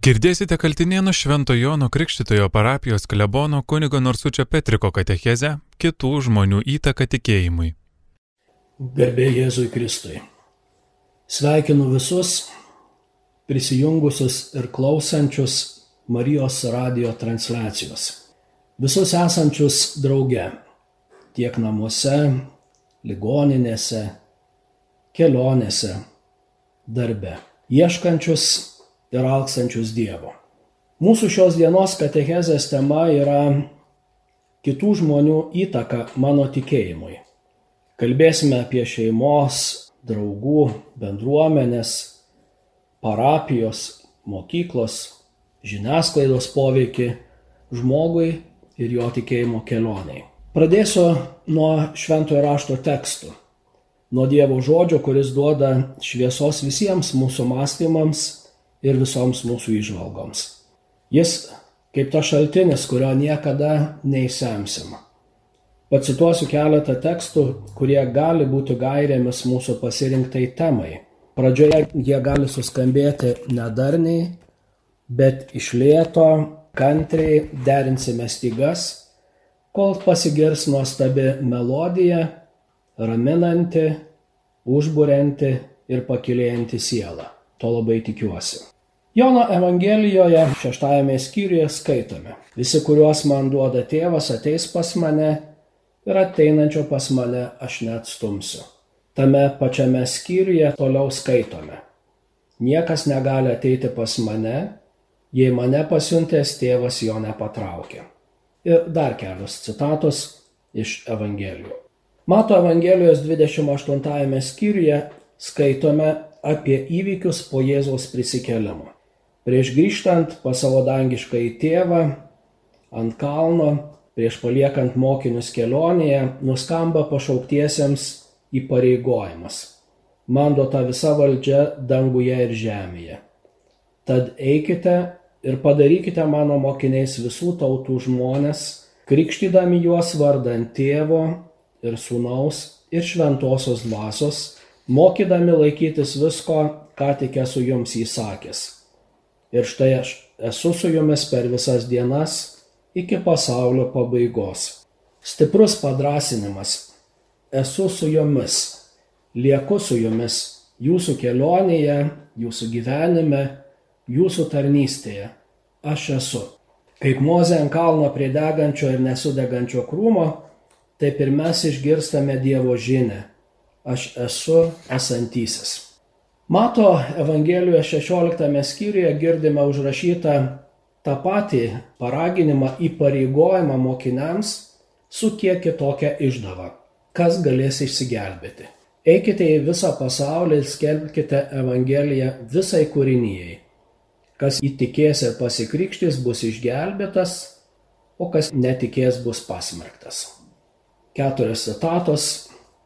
Girdėsite Kaltinėnų Švento Jono Krikštitojo parapijos klebono kunigo Norsučio Petriko katechezę kitų žmonių įtaką tikėjimui. Garbė Jėzui Kristui. Sveikinu visus prisijungusius ir klausančius Marijos radio transliacijos. Visus esančius drauge, tiek namuose, ligoninėse, kelionėse, darbe. Ieškančius ir alkstančius Dievo. Mūsų šios dienos katechezės tema yra kitų žmonių įtaka mano tikėjimui. Kalbėsime apie šeimos, draugų, bendruomenės, parapijos, mokyklos, žiniasklaidos poveikį žmogui ir jo tikėjimo kelioniai. Pradėsiu nuo šventojo rašto tekstų, nuo Dievo žodžio, kuris duoda šviesos visiems mūsų mąstymams ir visoms mūsų išvalgoms. Jis kaip ta šaltinis, kurio niekada neįsemsim. Pacituosiu keletą tekstų, kurie gali būti gairėmis mūsų pasirinktai temai. Pradžioje jie gali suskambėti nedarniai, bet iš lėto, kantriai derinsime stygas, kol pasigirs nuostabi melodija, raminanti, užburianti ir pakilėjanti sielą. To labai tikiuosi. Jono Evangelijoje šeštajame skyriuje skaitome. Visi, kuriuos man duoda tėvas, ateis pas mane ir ateinančio pas mane aš neatstumsiu. Tame pačiame skyriuje toliau skaitome. Niekas negali ateiti pas mane, jei mane pasiuntęs tėvas jo nepatraukė. Ir dar kelios citatos iš Evangelijų. Mato Evangelijos 28 skyriuje skaitome apie įvykius po Jėzaus prisikėlimo. Prieš grįžtant pas savo dangišką į tėvą ant kalno, prieš paliekant mokinius kelionėje, nuskamba pašauktiesiems įpareigojimas. Man duota visa valdžia danguje ir žemėje. Tad eikite ir padarykite mano mokiniais visų tautų žmonės, krikštydami juos vardant tėvo ir sūnaus ir šventosios dvasios, mokydami laikytis visko, ką tik esu jums įsakęs ir štai aš esu su jumis per visas dienas iki pasaulio pabaigos. Stiprus padrasinimas. Esu su jumis, lieku su jumis jūsų kelionėje, jūsų gyvenime, jūsų tarnystėje. Aš esu. Kaip Moze ant kalno prie degančio ir nesudegančio krūmo, taip ir mes išgirstame Dievo žinę. Aš esu esantysis. Mato Evangelijoje 16 skyriuje girdime užrašytą tą patį paraginimą įpareigojimą mokiniams su kiek kitokia išdava. Kas galės išsigelbėti? Eikite į visą pasaulį ir skelbkite Evangeliją visai kūrinyjei. Kas įtikės ir pasikrikštys bus išgelbėtas, o kas netikės bus pasmerktas. Keturios citatos,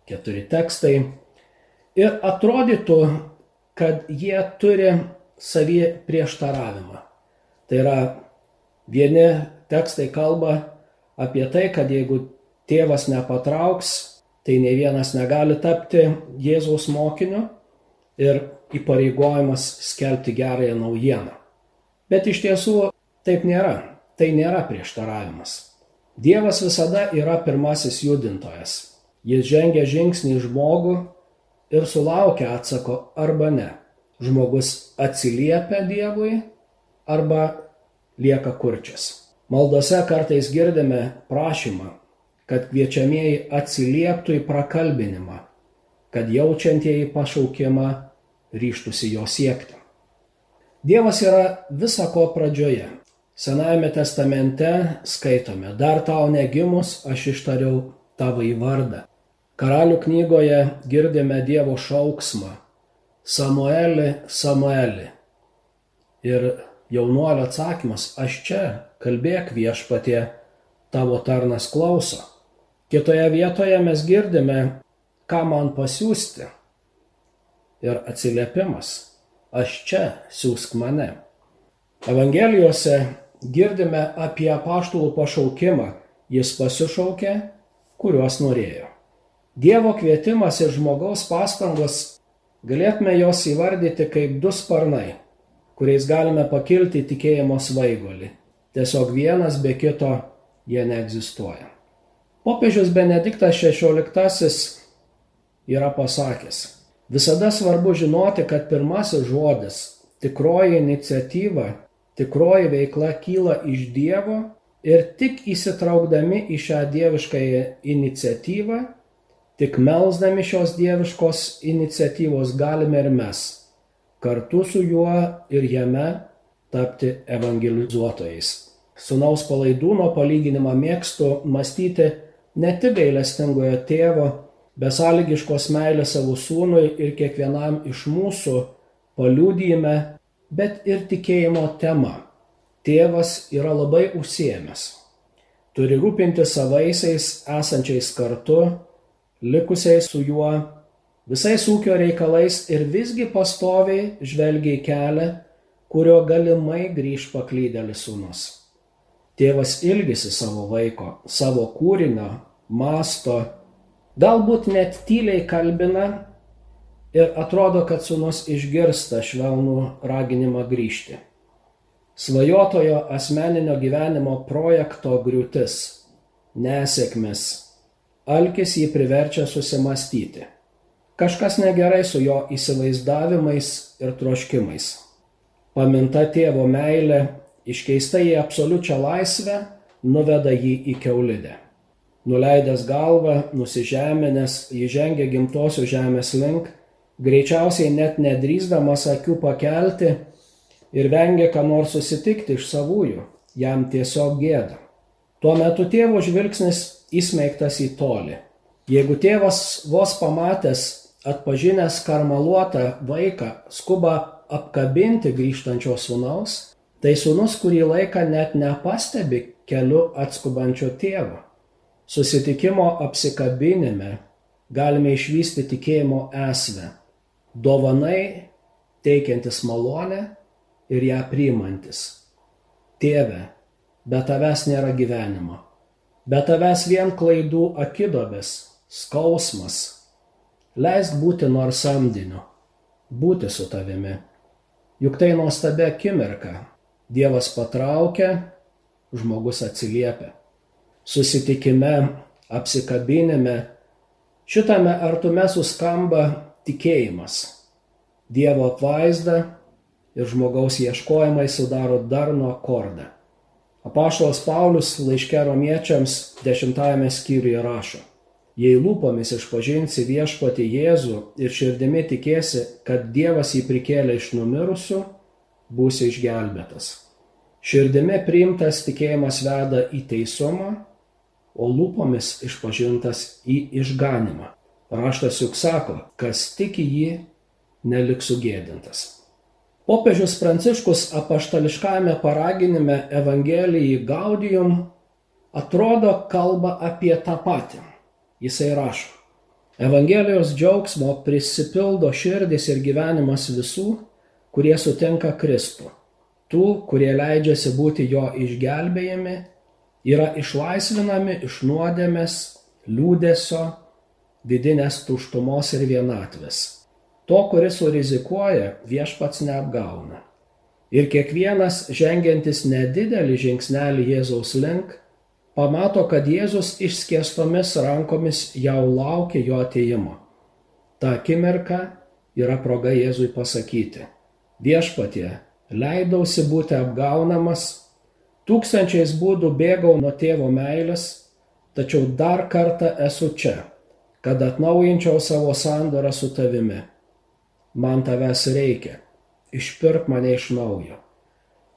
keturi tekstai. Ir atrodytų, kad jie turi savį prieštaravimą. Tai yra, vieni tekstai kalba apie tai, kad jeigu tėvas nepatrauks, tai ne vienas negali tapti Jėzaus mokiniu ir įpareigojimas skelbti gerąją naujieną. Bet iš tiesų taip nėra. Tai nėra prieštaravimas. Dievas visada yra pirmasis judintojas. Jis žengia žingsnį į žmogų ir sulaukia atsako arba ne. Žmogus atsiliepia Dievui arba lieka kurčias. Maldose kartais girdime prašymą, kad kviečiamieji atsilieptų į prakalbinimą, kad jaučiantieji pašaukimą ryštųsi jo siekti. Dievas yra visako pradžioje. Senajame testamente skaitome, dar tau negimus aš ištariau tavo į vardą. Karalių knygoje girdime Dievo šauksmą Samueli, Samueli. Ir jaunuolio atsakymas, aš čia, kalbėk viešpatie, tavo tarnas klauso. Kitoje vietoje mes girdime, ką man pasiūsti. Ir atsiliepimas, aš čia, siūsk mane. Evangelijose girdime apie apaštulų pašaukimą, jis pasišaukė, kuriuos norėjo. Dievo kvietimas ir žmogaus pastangos galėtume jos įvardyti kaip du sparnai. kuriais galime pakilti tikėjimo svaigolį. Tiesiog vienas be kito jie neegzistuoja. Popiežius Benediktas XVI yra pasakęs, visada svarbu žinoti, kad pirmasis žodis, tikroji iniciatyva, tikroji veikla kyla iš Dievo ir tik įsitraukdami į šią dieviškąją iniciatyvą, tik melzdami šios dieviškos iniciatyvos galime ir mes kartu su juo ir jame tapti evangelizuotojais. Sunaus palaidūno palyginimą mėgstu mąstyti ne tik gailestingojo tėvo, besąlygiškos meilės savo sūnui ir kiekvienam iš mūsų paliūdėjime, bet ir tikėjimo tema. Tėvas yra labai užsiemęs. Turi rūpinti savaisiais esančiais kartu, likusiais su juo visais ūkio reikalais ir visgi pastoviai žvelgia į kelią, kurio galimai grįž paklydėlis sūnus. Tėvas ilgisi savo vaiko, savo kūrinio, masto, galbūt net tyliai kalbina ir atrodo, kad sūnus išgirsta švelnų raginimą grįžti. Svajotojo asmeninio gyvenimo projekto griūtis, nesėkmės, alkis jį priverčia susimastyti. Kažkas negerai su jo įsivaizdavimais ir troškimais. Paminta tėvo meilė, iškeista į absoliučią laisvę, nuveda jį į keulidę. Nuleidęs galvą, nusižeminęs, jį žengia gimtosios žemės link, greičiausiai net nedrįsdamas akių pakelti ir vengia ką nors susitikti iš savųjų, jam tiesiog gėda. Tuo metu tėvo žvilgsnis įsmeigtas į tolį. Jeigu tėvas vos pamatęs atpažinęs karmaluotą vaiką skuba apkabinti grįžtančio sūnaus, tai sūnus kurį laiką net nepastebi keliu atskubančio tėvo. Susitikimo apsikabinime galime išvysti tikėjimo esmę. Dovanai teikiantis malonę ir ją priimantis. Tėve, be tavęs nėra gyvenimo. Be tavęs vien klaidų akidobės, skausmas, Leisk būti nors samdiniu, būti su tavimi. Juk tai nuostabia akimirka. Dievas patraukia, žmogus atsiliepia. Susitikime, apsikabinime, šitame artume suskamba tikėjimas. Dievo apvaizda ir žmogaus ieškojimai sudaro darno akordą. Apaštalas Paulius laiške romiečiams dešimtajame skyriuje rašo. Jei lūpomis išpažinsi viešpati Jėzų ir širdimi tikėsi, kad Dievas jį prikėlė iš numirusių, būsi išgelbėtas. Širdimi priimtas tikėjimas veda į teisumą, o lūpomis išpažintas į išganimą. Raštas juk sako, kas tiki jį, neliks sugėdintas. Popiežius Pranciškus apaštališkame paraginime Evangelijai Gaudium atrodo kalba apie tą patį Jisai rašo. Evangelijos džiaugsmo prisipildo širdis ir gyvenimas visų, kurie sutinka Kristų. Tų, kurie leidžiasi būti jo išgelbėjami, yra išlaisvinami iš nuodėmės, liūdėsio, vidinės tuštumos ir vienatvės. To, kuris surizikuoja, viešpats neapgauna. Ir kiekvienas žengiantis nedidelį žingsnelį Jėzaus link, pamato, kad Jėzus išskėstomis rankomis jau laukia jo ateimo. Ta akimirka yra proga Jėzui pasakyti, viešpatie, leidausi būti apgaunamas, tūkstančiais būdų bėgau nuo tėvo meilės, tačiau dar kartą esu čia, kad atnaujinčiau savo sandorą su tavimi. Man tavęs reikia, išpirk mane iš naujo.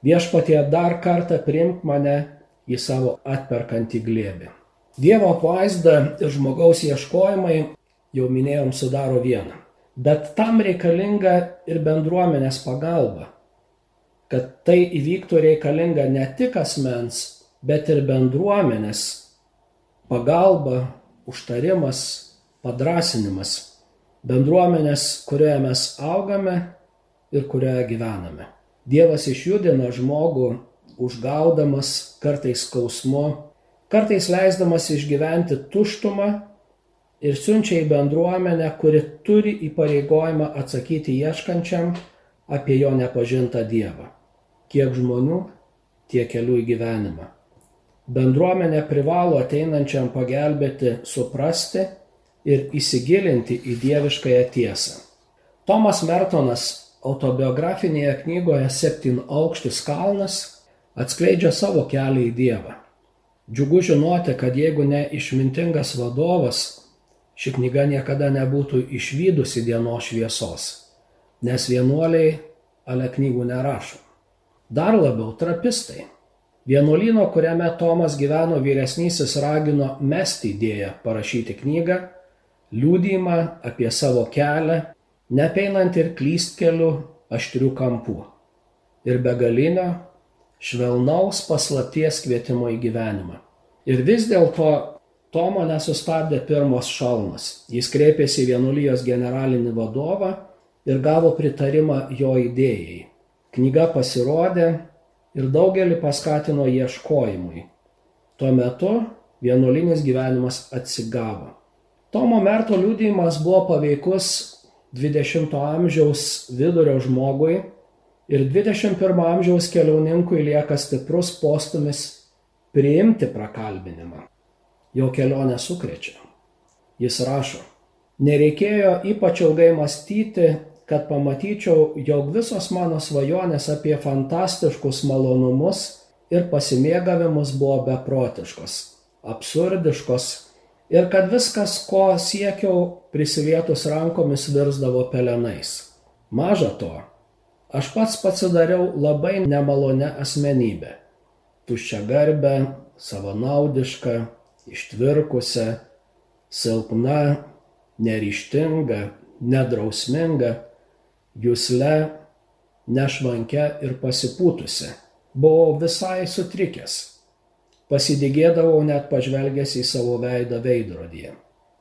Viešpatie dar kartą primk mane į savo atperkantį glėbį. Dievo apvaizda ir žmogaus ieškojimai, jau minėjom, sudaro vieną. Bet tam reikalinga ir bendruomenės pagalba. Kad tai įvyktų reikalinga ne tik asmens, bet ir bendruomenės pagalba, užtarimas, padrasinimas. Bendruomenės, kurioje mes augame ir kurioje gyvename. Dievas išjudina žmogų užgaudamas kartais skausmu, kartais leisdamas išgyventi tuštumą ir siunčia į bendruomenę, kuri turi įpareigojimą atsakyti ieškančiam, apie jo nepažintą Dievą. Kiek žmonių, tiek kelių į gyvenimą. Bendruomenė privalo ateinančiam pagelbėti suprasti ir įsigilinti į dieviškąją tiesą. Tomas Mertonas autobiografinėje knygoje Septyn aukštis kalnas atskleidžia savo kelią į Dievą. Džiugu žinoti, kad jeigu ne išmintingas vadovas, ši knyga niekada nebūtų išvykusi dienos šviesos, nes vienuoliai ale knygų nerašo. Dar labiau trapistai. Vienuolino, kuriame Tomas gyveno vyresnysis, ragino mesti idėją parašyti knygą, liūdėjimą apie savo kelią, nepeinant ir klystkelių aštrių kampų ir begalinio švelnaus paslapties kvietimo į gyvenimą. Ir vis dėlto Tomo nesustabdė pirmos šalmas. Jis kreipėsi į vienuolijos generalinį vadovą ir gavo pritarimą jo idėjai. Knyga pasirodė ir daugelį paskatino ieškojimui. Tuo metu vienuolinis gyvenimas atsigavo. Tomo Merto liūdėjimas buvo paveikus 20-ojo amžiaus vidurio žmogui ir 21 amžiaus keliauninkui lieka stiprus postumis priimti prakalbinimą. Jo kelionė sukrečia. Jis rašo, nereikėjo ypač ilgai mąstyti, kad pamatyčiau, jog visos mano svajonės apie fantastiškus malonumus ir pasimėgavimus buvo beprotiškos, absurdiškos ir kad viskas, ko siekiau prisilietus rankomis, virsdavo pelenais. Maža to, Aš pats pasidariau labai nemalonę asmenybę. Tuščia garbę, savanaudišką, ištvirkusią, silpna, neryštinga, nedrausminga, jūsle, nešvankę ir pasipūtusi. Buvau visai sutrikęs. Pasidygėdavau net pažvelgęs į savo veidą veidrodyje.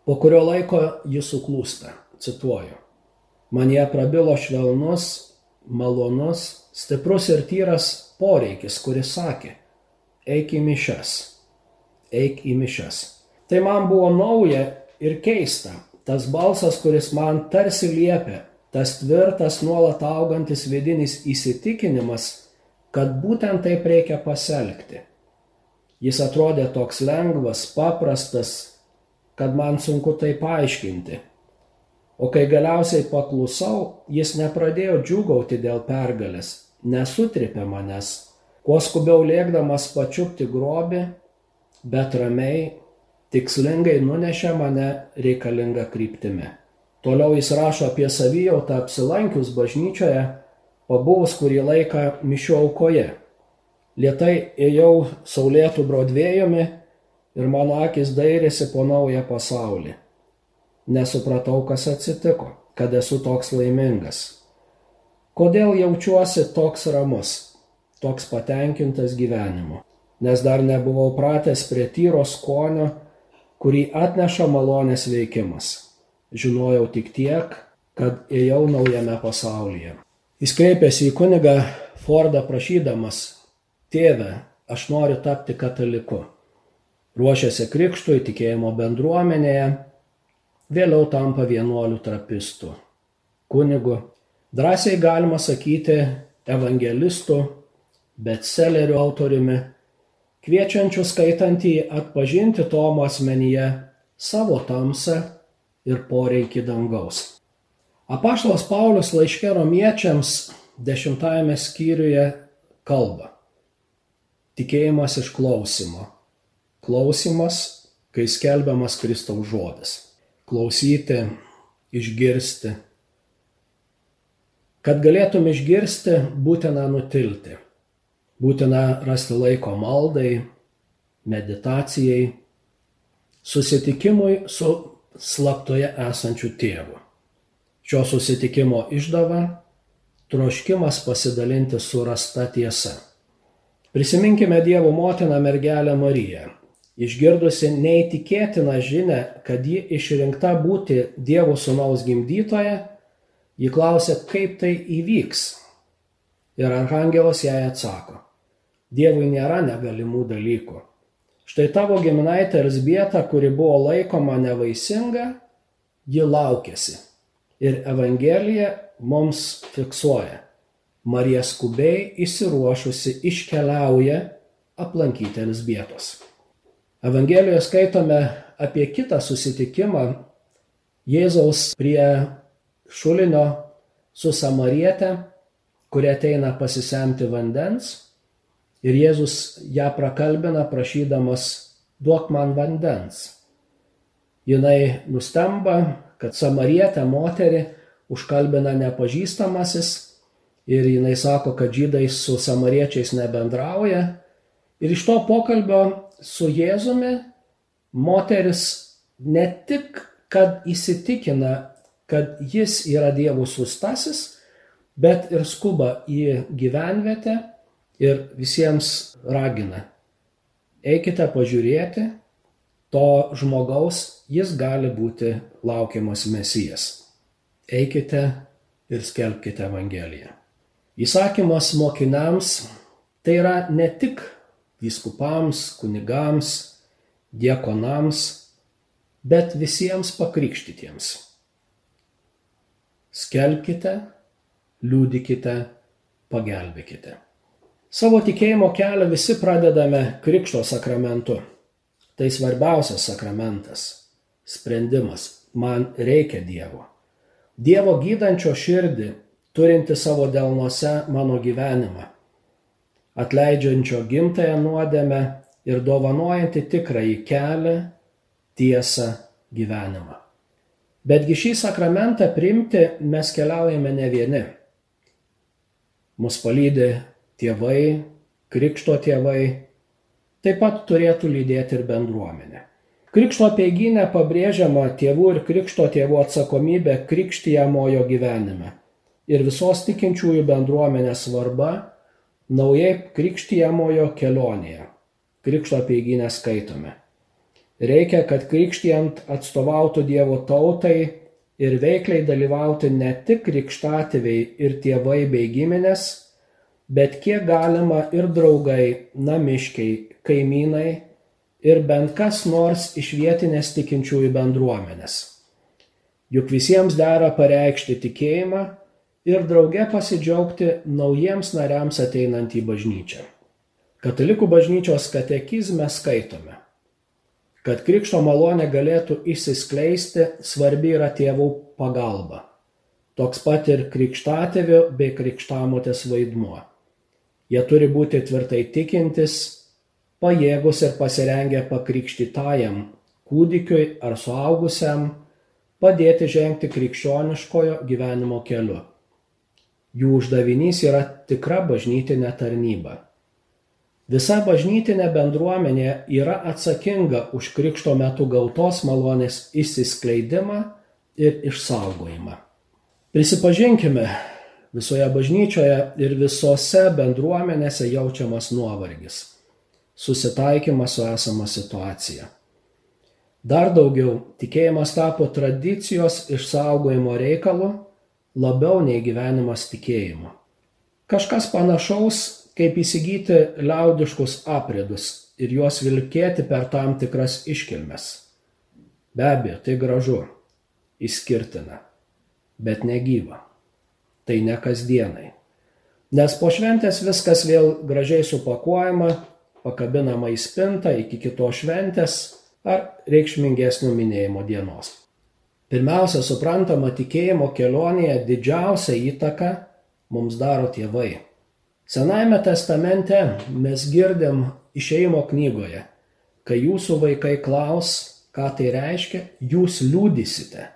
Po kurio laiko jis suklūsta, cituoju. Man jie prabilo švelnus, malonus, stiprus ir tyras poreikis, kuris sakė, eik į mišes, eik į mišes. Tai man buvo nauja ir keista, tas balsas, kuris man tarsi liepia, tas tvirtas nuolat augantis vidinis įsitikinimas, kad būtent taip reikia pasielgti. Jis atrodė toks lengvas, paprastas, kad man sunku tai paaiškinti. O kai galiausiai paklusau, jis nepradėjo džiūgauti dėl pergalės, nesutripė manęs, kuo skubiau lėkdamas pačiupti grobį, bet ramiai, tikslingai nunešė mane reikalingą kryptimi. Toliau jis rašo apie savijautą apsilankius bažnyčioje, pabuvus kurį laiką mišio aukoje. Lietai ėjau saulėtų brodvėjumi ir mano akis dairėsi po naują pasaulį. Nesupratau, kas atsitiko, kad esu toks laimingas. Kodėl jaučiuosi toks ramus, toks patenkintas gyvenimu? Nes dar nebuvau pratęs prie tyro skonio, kurį atneša malonės veikimas. Žinojau tik tiek, kad ėjau naujame pasaulyje. Jis kreipėsi į kunigą Fordą prašydamas, tėve, aš noriu tapti kataliku. Ruošiasi krikštui tikėjimo bendruomenėje vėliau tampa vienuoliu trapistu, kunigu, drąsiai galima sakyti evangelistu, bestsellerių autoriumi, kviečiančiu skaitantį atpažinti Tomo asmenyje savo tamsą ir poreikį dangaus. Apaštalas Paulius laiškė romiečiams dešimtajame skyriuje kalba. Tikėjimas iš klausimo. Klausimas, kai skelbiamas Kristaus žodis klausyti, išgirsti. Kad galėtum išgirsti, būtina nutilti. Būtina rasti laiko maldai, meditacijai, susitikimui su slaptoje esančiu tėvu. Šio susitikimo išdava - troškimas pasidalinti surasta tiesa. Prisiminkime Dievo motiną mergelę Mariją, Išgirdusi neįtikėtiną žinę, kad ji išrinkta būti Dievo sūnaus gimdytoje, ji klausė, kaip tai įvyks. Ir arhangelas jai atsako, Dievui nėra negalimų dalykų. Štai tavo giminaitė Elsbieta, kuri buvo laikoma nevaisinga, ji laukėsi. Ir Evangelija mums fiksuoja, Marija skubiai įsiruošusi iškeliauja aplankyti Elsbietos. Evangelijoje skaitome apie kitą susitikimą Jėzaus prie šulinio su Samarietė, kurie ateina pasisemti vandens ir Jėzus ją prakalbina prašydamas duok man vandens. Jinai nustemba, kad Samarietė moterį užkalbina nepažįstamasis ir jinai sako, kad žydai su samariečiais nebendrauja. Ir iš to pokalbio su Jėzumi moteris ne tik, kad įsitikina, kad jis yra dievų sustasis, bet ir skuba į gyvenvietę ir visiems ragina. Eikite pažiūrėti, to žmogaus jis gali būti laukiamas mesijas. Eikite ir skelbkite Evangeliją. Įsakymas mokiniams tai yra ne tik vyskupams, kunigams, diekonams, bet visiems pakrikštytiems. Skelbkite, liūdikite, pagelbėkite. Savo tikėjimo kelią visi pradedame Krikšto sakramentu. Tai svarbiausias sakramentas - sprendimas. Man reikia Dievo. Dievo gydančio širdį, turinti savo delnuose mano gyvenimą. Atleidžiančio gimtąją nuodėmę ir dovanojanti tikrąjį kelią, tiesą, gyvenimą. Betgi šį sakramentą priimti mes keliaujame ne vieni. Mus palydė tėvai, krikšto tėvai, taip pat turėtų lydėti ir bendruomenė. Krikšto peiginė pabrėžiama tėvų ir krikšto tėvų atsakomybė krikštijamojo gyvenime ir visos tikinčiųjų bendruomenės svarba naujai krikštijamojo kelionėje. Krikšto peiginę skaitome. Reikia, kad krikštijant atstovautų Dievo tautai ir veikliai dalyvauti ne tik krikštatėviai ir tėvai bei giminės, bet kiek galima ir draugai, namiškiai, kaimynai ir bent kas nors iš vietinės tikinčiųjų bendruomenės. Juk visiems dera pareikšti tikėjimą ir drauge pasidžiaugti naujiems nariams ateinant į bažnyčią. Katalikų bažnyčios katekizme skaitome, kad krikšto malonė galėtų išsiskleisti, svarbi yra tėvų pagalba. Toks pat ir krikštatėvių bei krikštamotės vaidmuo. Jie turi būti tvirtai tikintis, pajėgus ir pasirengę pakrikštytajam kūdikiui ar suaugusiam padėti žengti krikščioniškojo gyvenimo keliu. Jų uždavinys yra tikra bažnytinė tarnyba. Visa bažnytinė bendruomenė yra atsakinga už krikšto metu gautos malonės išsiskleidimą ir išsaugojimą. Prisipažinkime, visoje bažnyčioje ir visose bendruomenėse jaučiamas nuovargis, susitaikymas su esama situacija. Dar daugiau, tikėjimas tapo tradicijos išsaugojimo reikalu labiau nei gyvenimas tikėjimu. Kažkas panašaus, kaip įsigyti liaudiškus apridus ir juos vilkėti per tam tikras iškilmes. Be abejo, tai gražu, išskirtina, bet negyva. Tai ne kasdienai. Nes po šventės viskas vėl gražiai supakuojama, pakabinama į spintą iki kitos šventės ar reikšmingesnio minėjimo dienos. Pirmiausia, suprantama, tikėjimo kelionėje didžiausią įtaką mums daro tėvai. Senajame testamente mes girdim išeimo knygoje, kai jūsų vaikai klaus, ką tai reiškia, jūs liūdysite.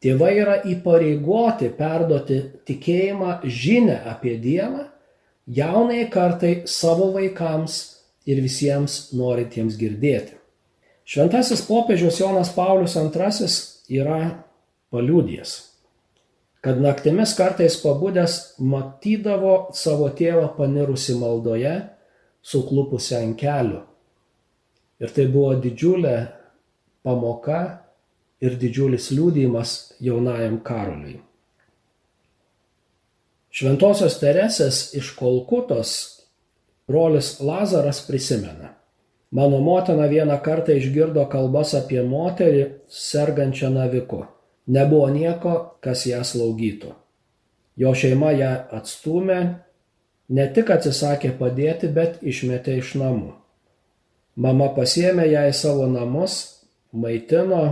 Tėvai yra įpareigoti perduoti tikėjimą žinę apie Dievą jaunai kartai savo vaikams ir visiems norintiems girdėti. Šventasis popiežius Jonas Paulius II yra paliūdęs, kad naktimis kartais pabudęs matydavo savo tėvą panirusi maldoje, suklupusi ant kelių. Ir tai buvo didžiulė pamoka ir didžiulis liūdėjimas jaunajam karaliui. Šventosios Teresės iš Kolkutos brolis Lazaras prisimena. Mano motina vieną kartą išgirdo kalbas apie moterį sergančią naviku. Nebuvo nieko, kas ją slaugytų. Jo šeima ją atstumė, ne tik atsisakė padėti, bet išmetė iš namų. Mama pasiemė ją į savo namus, maitino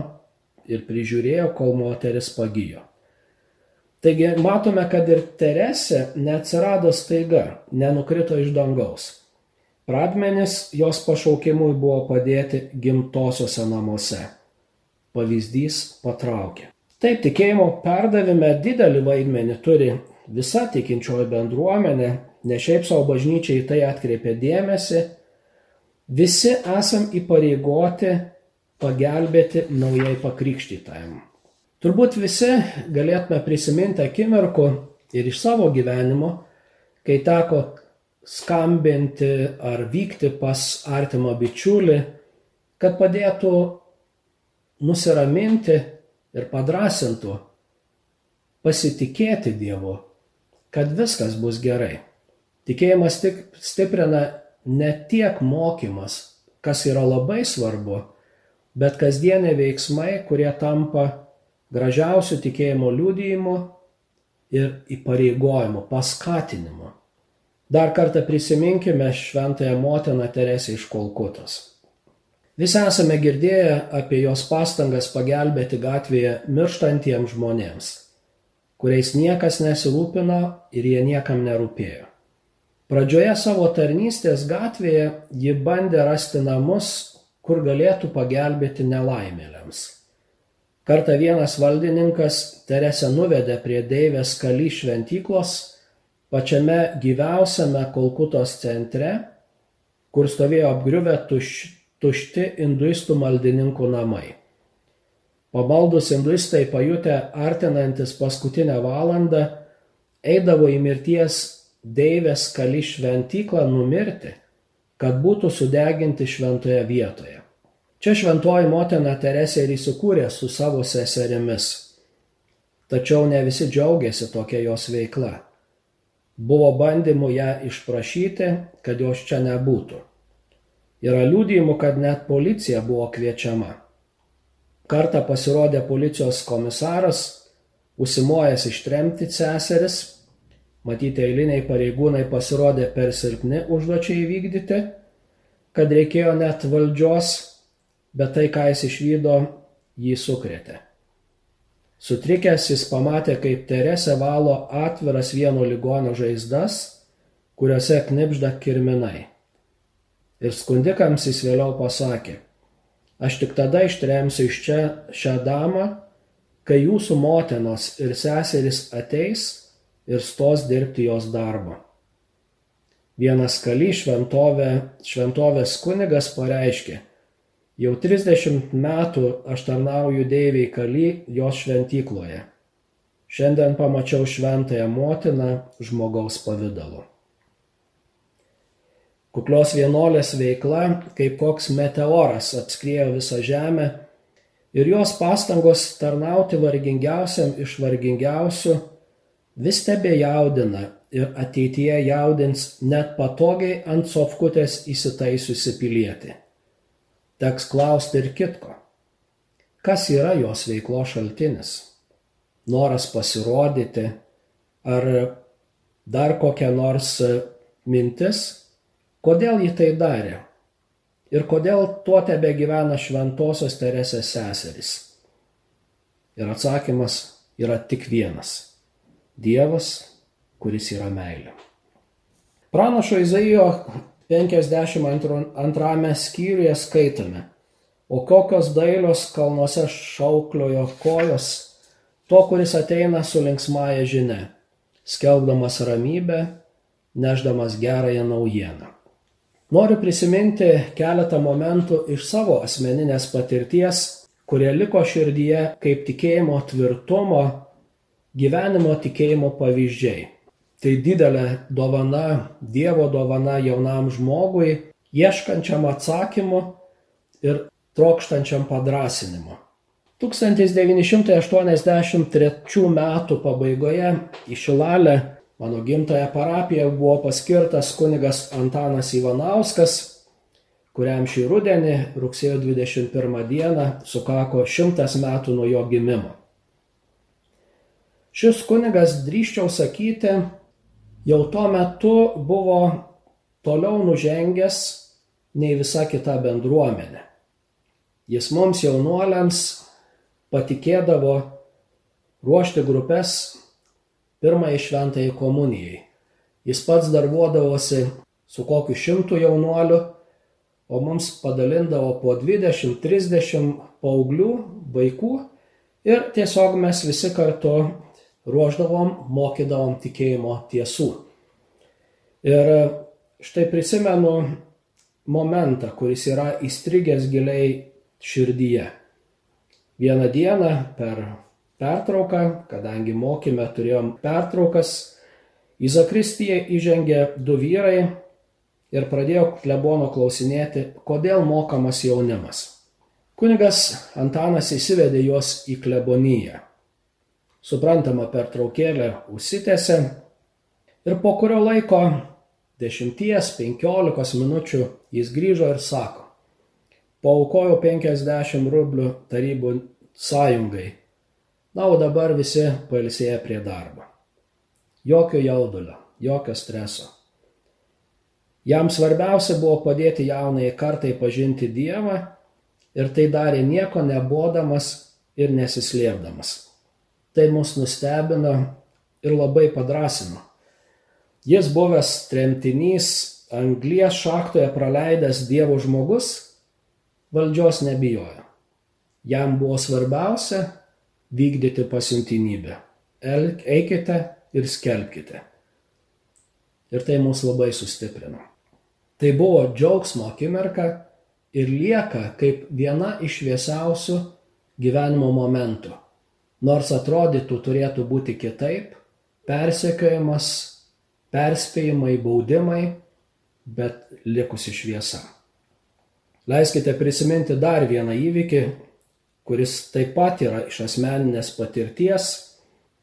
ir prižiūrėjo, kol moteris pagijo. Taigi matome, kad ir Teresė neatsirado staiga, nenukrito iš dangaus. Pradmenis jos pašaukimui buvo padėti gimtosiuose namuose. Pavyzdys patraukė. Taip tikėjimo perdavime didelį vaidmenį turi visa tikinčioji bendruomenė, ne šiaip savo bažnyčiai tai atkreipė dėmesį, visi esam įpareigoti pagelbėti naujai pakrikštytajam. Turbūt visi galėtume prisiminti akimirkų ir iš savo gyvenimo, kai teko skambinti ar vykti pas artimą bičiulį, kad padėtų nusiraminti ir padrasintų, pasitikėti Dievu, kad viskas bus gerai. Tikėjimas tik stiprina ne tiek mokymas, kas yra labai svarbu, bet kasdienė veiksmai, kurie tampa gražiausių tikėjimo liudijimu ir įpareigojimu, paskatinimu. Dar kartą prisiminkime šventąją motiną Teresę iš Kolkutos. Visi esame girdėję apie jos pastangas pagelbėti gatvėje mirštantiems žmonėms, kuriais niekas nesirūpino ir jie niekam nerūpėjo. Pradžioje savo tarnystės gatvėje ji bandė rasti namus, kur galėtų pagelbėti nelaimėliams. Kartą vienas valdininkas Teresę nuvedė prie Deivės kaly šventyklos pačiame gyviausiame Kolkutos centre, kur stovėjo apgriuvę tušti hinduistų maldininkų namai. Pamaldus hinduistai pajutę artinantis paskutinę valandą, eidavo į mirties deivės kali šventyklą numirti, kad būtų sudeginti šventoje vietoje. Čia šventoji motina Teresė ir įsikūrė su savo seserimis. Tačiau ne visi džiaugiasi tokia jos veikla. Buvo bandymų ją išprašyti, kad jos čia nebūtų. Yra liūdėjimų, kad net policija buvo kviečiama. Kartą pasirodė policijos komisaras, užsimojęs ištremti seseris, matyti eiliniai pareigūnai pasirodė per silpni užduočiai įvykdyti, kad reikėjo net valdžios, bet tai, ką jis išvydo, jį sukrėtė. Sutrikęs jis pamatė, kaip Teresė valo atviras vieno ligonio žaizdas, kuriuose knipžda kirminai. Ir skundikams jis vėliau pasakė, aš tik tada ištremsiu iš čia šią damą, kai jūsų motinos ir seserys ateis ir stos dirbti jos darbo. Vienas kaly šventovė, šventovės kunigas pareiškė, Jau 30 metų aš tarnauju Deiviai Kaly jos šventykloje. Šiandien pamačiau šventąją motiną žmogaus pavydalu. Kuklios vienolės veikla, kaip koks meteoras apskriejo visą žemę ir jos pastangos tarnauti vargingiausiam iš vargingiausių vis tebe jaudina ir ateityje jaudins net patogiai ant sofkutės įsitaisiusi pilietį teks klausti ir kitko. Kas yra jos veiklo šaltinis? Noras pasirodyti ar dar kokia nors mintis, kodėl ji tai darė ir kodėl tuo tebe gyvena šventosios Teresės seserys. Ir atsakymas yra tik vienas - Dievas, kuris yra meilė. Pranašo Izaijo 52 skyriuje skaitome, o kokios dailios kalnuose šaukliojo kojos, to, kuris ateina su linksmąją žinia, skelbdamas ramybę, neždamas gerąją naujieną. Noriu prisiminti keletą momentų iš savo asmeninės patirties, kurie liko širdyje kaip tikėjimo tvirtumo, gyvenimo tikėjimo pavyzdžiai. Tai didelė dovana, Dievo dovana jaunam žmogui, ieškančiam atsakymų ir trokštančiam padrasinimo. 1983 m. pabaigoje į Šilalę, mano gimtąją parapiją, buvo paskirtas kunigas Antanas Ivanauskas, kuriam šį rudenį, rugsėjo 21 dieną, sukako šimtas metų nuo jo gimimo. Šis kunigas, drįščiau sakyti, jau tuo metu buvo toliau nužengęs nei visa kita bendruomenė. Jis mums jaunuoliams patikėdavo ruošti grupės pirmai šventai komunijai. Jis pats darbuodavosi su kokiu šimtu jaunuoliu, o mums padalindavo po 20-30 paauglių, vaikų ir tiesiog mes visi kartu ruoždavom, mokydavom tikėjimo tiesų. Ir štai prisimenu momentą, kuris yra įstrigęs giliai širdyje. Vieną dieną per pertrauką, kadangi mokyme turėjom pertraukas, į Zakristiją įžengė du vyrai ir pradėjo klebono klausinėti, kodėl mokamas jaunimas. Kunigas Antanas įsivedė juos į kleboniją. Suprantama, pertraukėlė užsitęsė ir po kurio laiko, dešimties, penkiolikos minučių, jis grįžo ir sako, Paukojau 50 rublių tarybų sąjungai. Na, o dabar visi pailsėję prie darbo. Jokio jaudulio, jokio streso. Jam svarbiausia buvo padėti jaunai kartai pažinti Dievą ir tai darė nieko nebodamas ir nesislėpdamas. Tai mus nustebino ir labai padrasino. Jis buvęs tremtinys, anglies šaktoje praleidęs Dievo žmogus, valdžios nebijojo. Jam buvo svarbiausia vykdyti pasiuntinybę. Eikite ir skelbkite. Ir tai mus labai sustiprino. Tai buvo džiaugsmo akimirka ir lieka kaip viena iš šviesiausių gyvenimo momentų. Nors atrodytų turėtų būti kitaip, persekiojimas, perspėjimai, baudimai, bet likusi šviesa. Leiskite prisiminti dar vieną įvykį, kuris taip pat yra iš asmeninės patirties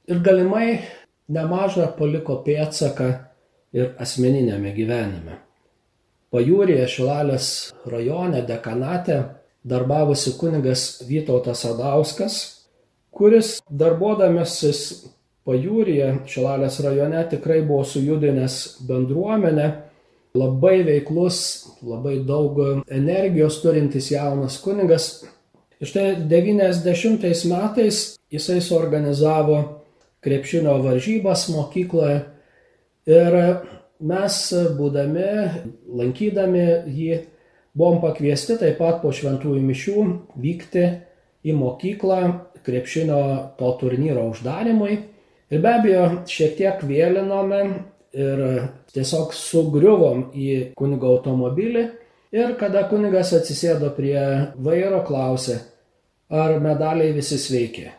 ir galimai nemažą paliko pėtsaką ir asmeninėme gyvenime. Pajūrėje Šilalės rajone dekanate darbavosi kunigas Vytautas Adauskas, kuris darbuodamasis pajūrėje Šilalės rajone tikrai buvo sujudinęs bendruomenę. Labai veiklus, labai daug energijos turintis jaunas kunigas. Ir štai 90 metais jisai suorganizavo krepšinio varžybas mokykloje. Ir mes, būdami, lankydami jį, buvom pakviesti taip pat po šventųjų mišių vykti į mokyklą krepšinio to turnyro uždarimui. Ir be abejo, šiek tiek vėlinome ir tiesiog sugriuvom į kunigo automobilį ir kada kunigas atsisėdo prie vairo, klausė, ar medaliai visi sveiki.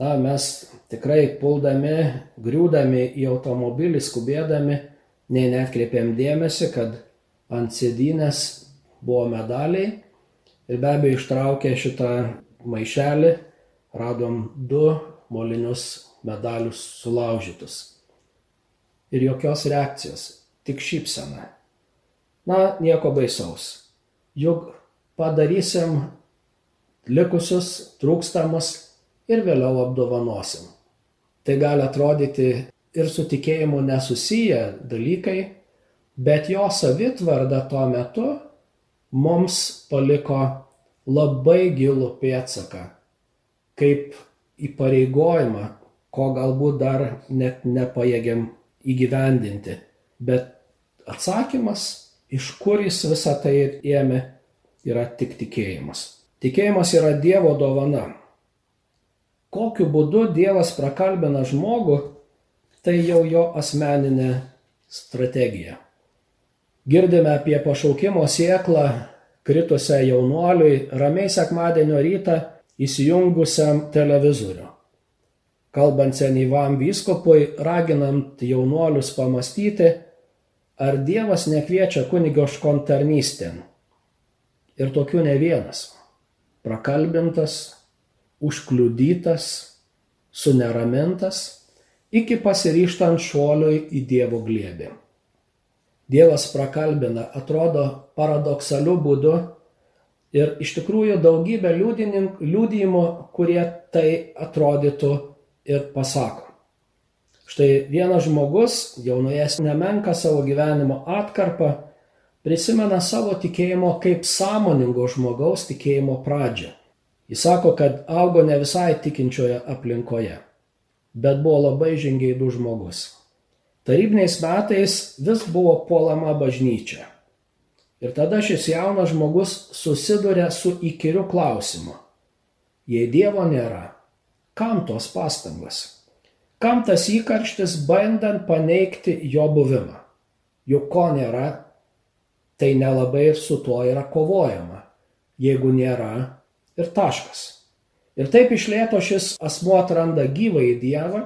Na, mes tikrai puldami, griūdami į automobilį, skubėdami, nei netkreipėm dėmesį, kad ant sėdynės buvo medaliai ir be abejo ištraukė šitą maišelį, radom du molinius medalius sulaužytus ir jokios reakcijos, tik šypsena. Na, nieko baisaus. Juk padarysim likusius, trūkstamus ir vėliau apdovanosim. Tai gali atrodyti ir su tikėjimu nesusiję dalykai, bet jo savitvarda tuo metu mums paliko labai gilų pėtsaką, kaip įpareigojimą, ko galbūt dar net nepajėgiam įgyvendinti. Bet atsakymas, iš kur jis visą tai ėmė, yra tik tikėjimas. Tikėjimas yra Dievo dovana. Kokiu būdu Dievas prakalbina žmogų, tai jau jo asmeninė strategija. Girdime apie pašaukimo sieklą kritusią jaunuoliui ramiai sekmadienio rytą įsijungusiam televizorių kalbant senyvam vyskopui, raginant jaunuolius pamastyti, ar Dievas nekviečia kunigo škontarnystėn. Ir tokių ne vienas. Prakalbintas, užkliudytas, suneramintas, iki pasiryštant šuoliui į Dievo glėbį. Dievas prakalbina, atrodo paradoksaliu būdu ir iš tikrųjų daugybė liūdėjimų, kurie tai atrodytų ir pasako. Štai vienas žmogus, jau nuėjęs nemenka savo gyvenimo atkarpą, prisimena savo tikėjimo kaip sąmoningo žmogaus tikėjimo pradžią. Jis sako, kad augo ne visai tikinčioje aplinkoje, bet buvo labai žingeidų žmogus. Tarybiniais metais vis buvo puolama bažnyčia. Ir tada šis jaunas žmogus susiduria su įkyriu klausimu. Jei Dievo nėra, kam tos pastangos? Kam tas įkarštis bandant paneigti jo buvimą? Juk ko nėra, tai nelabai ir su tuo yra kovojama. Jeigu nėra, ir taškas. Ir taip išlėto šis asmuo atranda gyvą į Dievą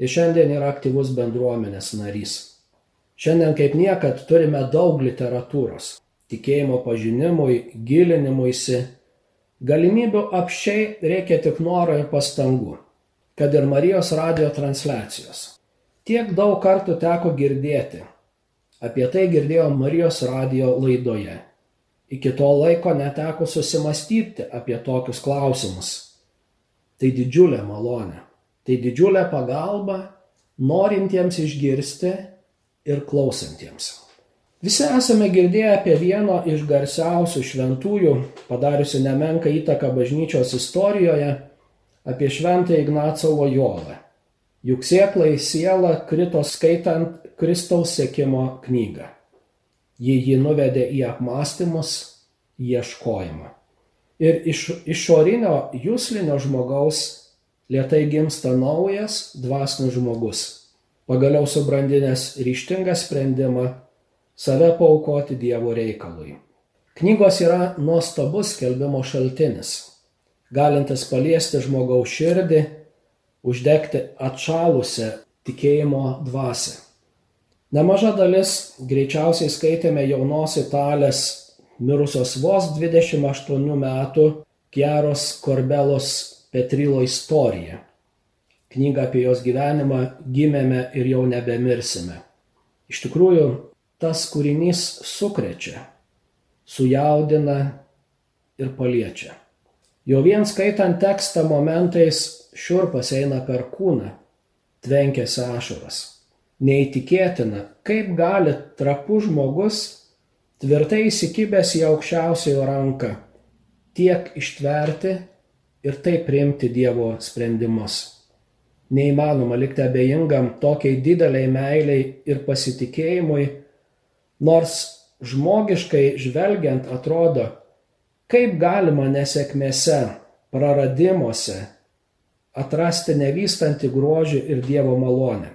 ir šiandien yra aktyvus bendruomenės narys. Šiandien kaip niekad turime daug literatūros, tikėjimo pažinimui, gilinimuisi, galimybių apšiai reikia tik noro ir pastangų kad ir Marijos radio transliacijos. Tiek daug kartų teko girdėti. Apie tai girdėjau Marijos radio laidoje. Iki to laiko neteko susimastyti apie tokius klausimus. Tai didžiulė malonė. Tai didžiulė pagalba norintiems išgirsti ir klausantiems. Visi esame girdėję apie vieno iš garsiausių šventųjų, padariusi nemenką įtaką bažnyčios istorijoje, apie šventą Ignacą Lojolą. Juk sėkla į sielą krito skaitant Kristaus sėkimo knygą. Ji jį nuvedė į apmąstymus, ieškojimą. Ir iš išorinio jūslinio žmogaus lietai gimsta naujas dvasinis žmogus, pagaliau subrandinęs ryštingą sprendimą save paukoti Dievo reikalui. Knygos yra nuostabus skelbimo šaltinis galintis paliesti žmogaus širdį, uždegti atšalusią tikėjimo dvasę. Nemaža dalis greičiausiai skaitėme jaunos italės mirusios vos 28 metų Kieros Korbelos Petrilo istoriją. Knygą apie jos gyvenimą gimėme ir jau nebemirsime. Iš tikrųjų, tas kūrinys sukrečia, sujaudina ir paliečia. Jau vien skaitant tekstą momentais šiurpas eina per kūną, tvenkėsi ašaras. Neįtikėtina, kaip gali trapus žmogus, tvirtai įsikibęs į aukščiausiojo ranką, tiek ištverti ir taip priimti Dievo sprendimus. Neįmanoma likti abejingam tokiai dideliai meiliai ir pasitikėjimui, nors žmogiškai žvelgiant atrodo, Kaip galima nesėkmėse, praradimuose atrasti nevystantį grožį ir Dievo malonę?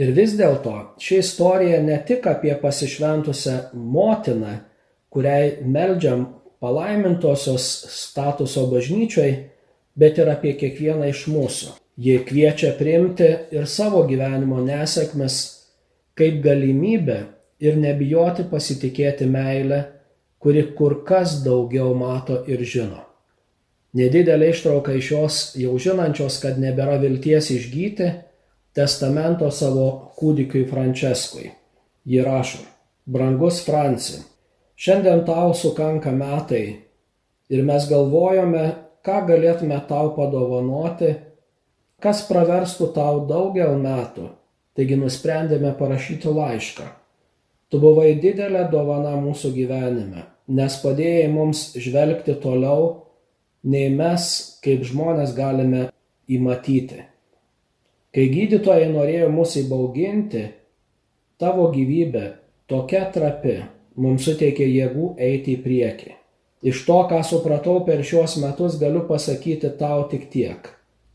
Ir vis dėlto ši istorija ne tik apie pasišventusią motiną, kuriai meldžiam palaimintosios statuso bažnyčiai, bet ir apie kiekvieną iš mūsų. Ji kviečia priimti ir savo gyvenimo nesėkmes kaip galimybę ir nebijoti pasitikėti meilę kuri kur kas daugiau mato ir žino. Nedidelė ištrauka iš jos, jau žinančios, kad nebėra vilties išgyti, testamento savo kūdikiui Franceskui. Ji rašo, brangus Franci, šiandien tau sukanka metai ir mes galvojome, ką galėtume tau padovanoti, kas praverstų tau daugel metų, taigi nusprendėme parašyti laišką. Tu buvai didelė dovana mūsų gyvenime nes padėjai mums žvelgti toliau, nei mes kaip žmonės galime įmatyti. Kai gydytojai norėjo mus įbauginti, tavo gyvybė tokia trapi mums suteikė jėgų eiti į priekį. Iš to, ką supratau per šiuos metus, galiu pasakyti tau tik tiek,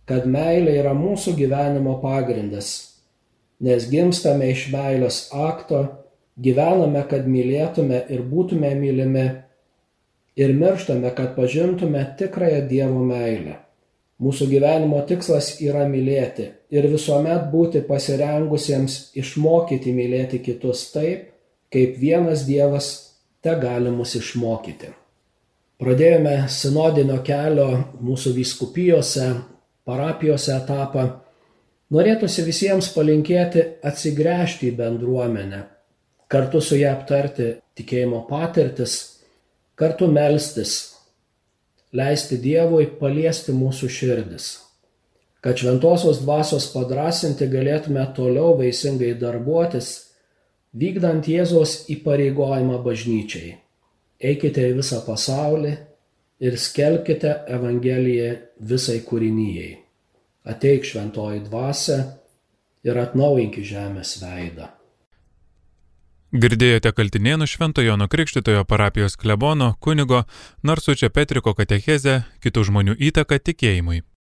kad meilė yra mūsų gyvenimo pagrindas, nes gimstame iš meilės akto gyvename, kad mylėtume ir būtume mylimi, ir mirštame, kad pažintume tikrąją Dievo meilę. Mūsų gyvenimo tikslas yra mylėti ir visuomet būti pasirengusiems išmokyti mylėti kitus taip, kaip vienas Dievas te gali mus išmokyti. Pradėjome sinodinio kelio mūsų vyskupijose, parapijose etapą. Norėtųsi visiems palinkėti atsigręžti į bendruomenę, kartu su ją aptarti tikėjimo patirtis, kartu melstis, leisti Dievui paliesti mūsų širdis. kad šventosios dvasios padrasinti galėtume toliau vaisingai darbuotis, vykdant Jėzos įpareigojimą bažnyčiai. Eikite į visą pasaulį ir skelkite Evangeliją visai kūrinyjei. Ateik šventoji dvasia ir atnaujink žemės veidą. Girdėjote Kaltinėnų Šventojo Jono Krikštitojo parapijos klebono kunigo Narsučio Petriko katechezę kitų žmonių įtaką tikėjimui.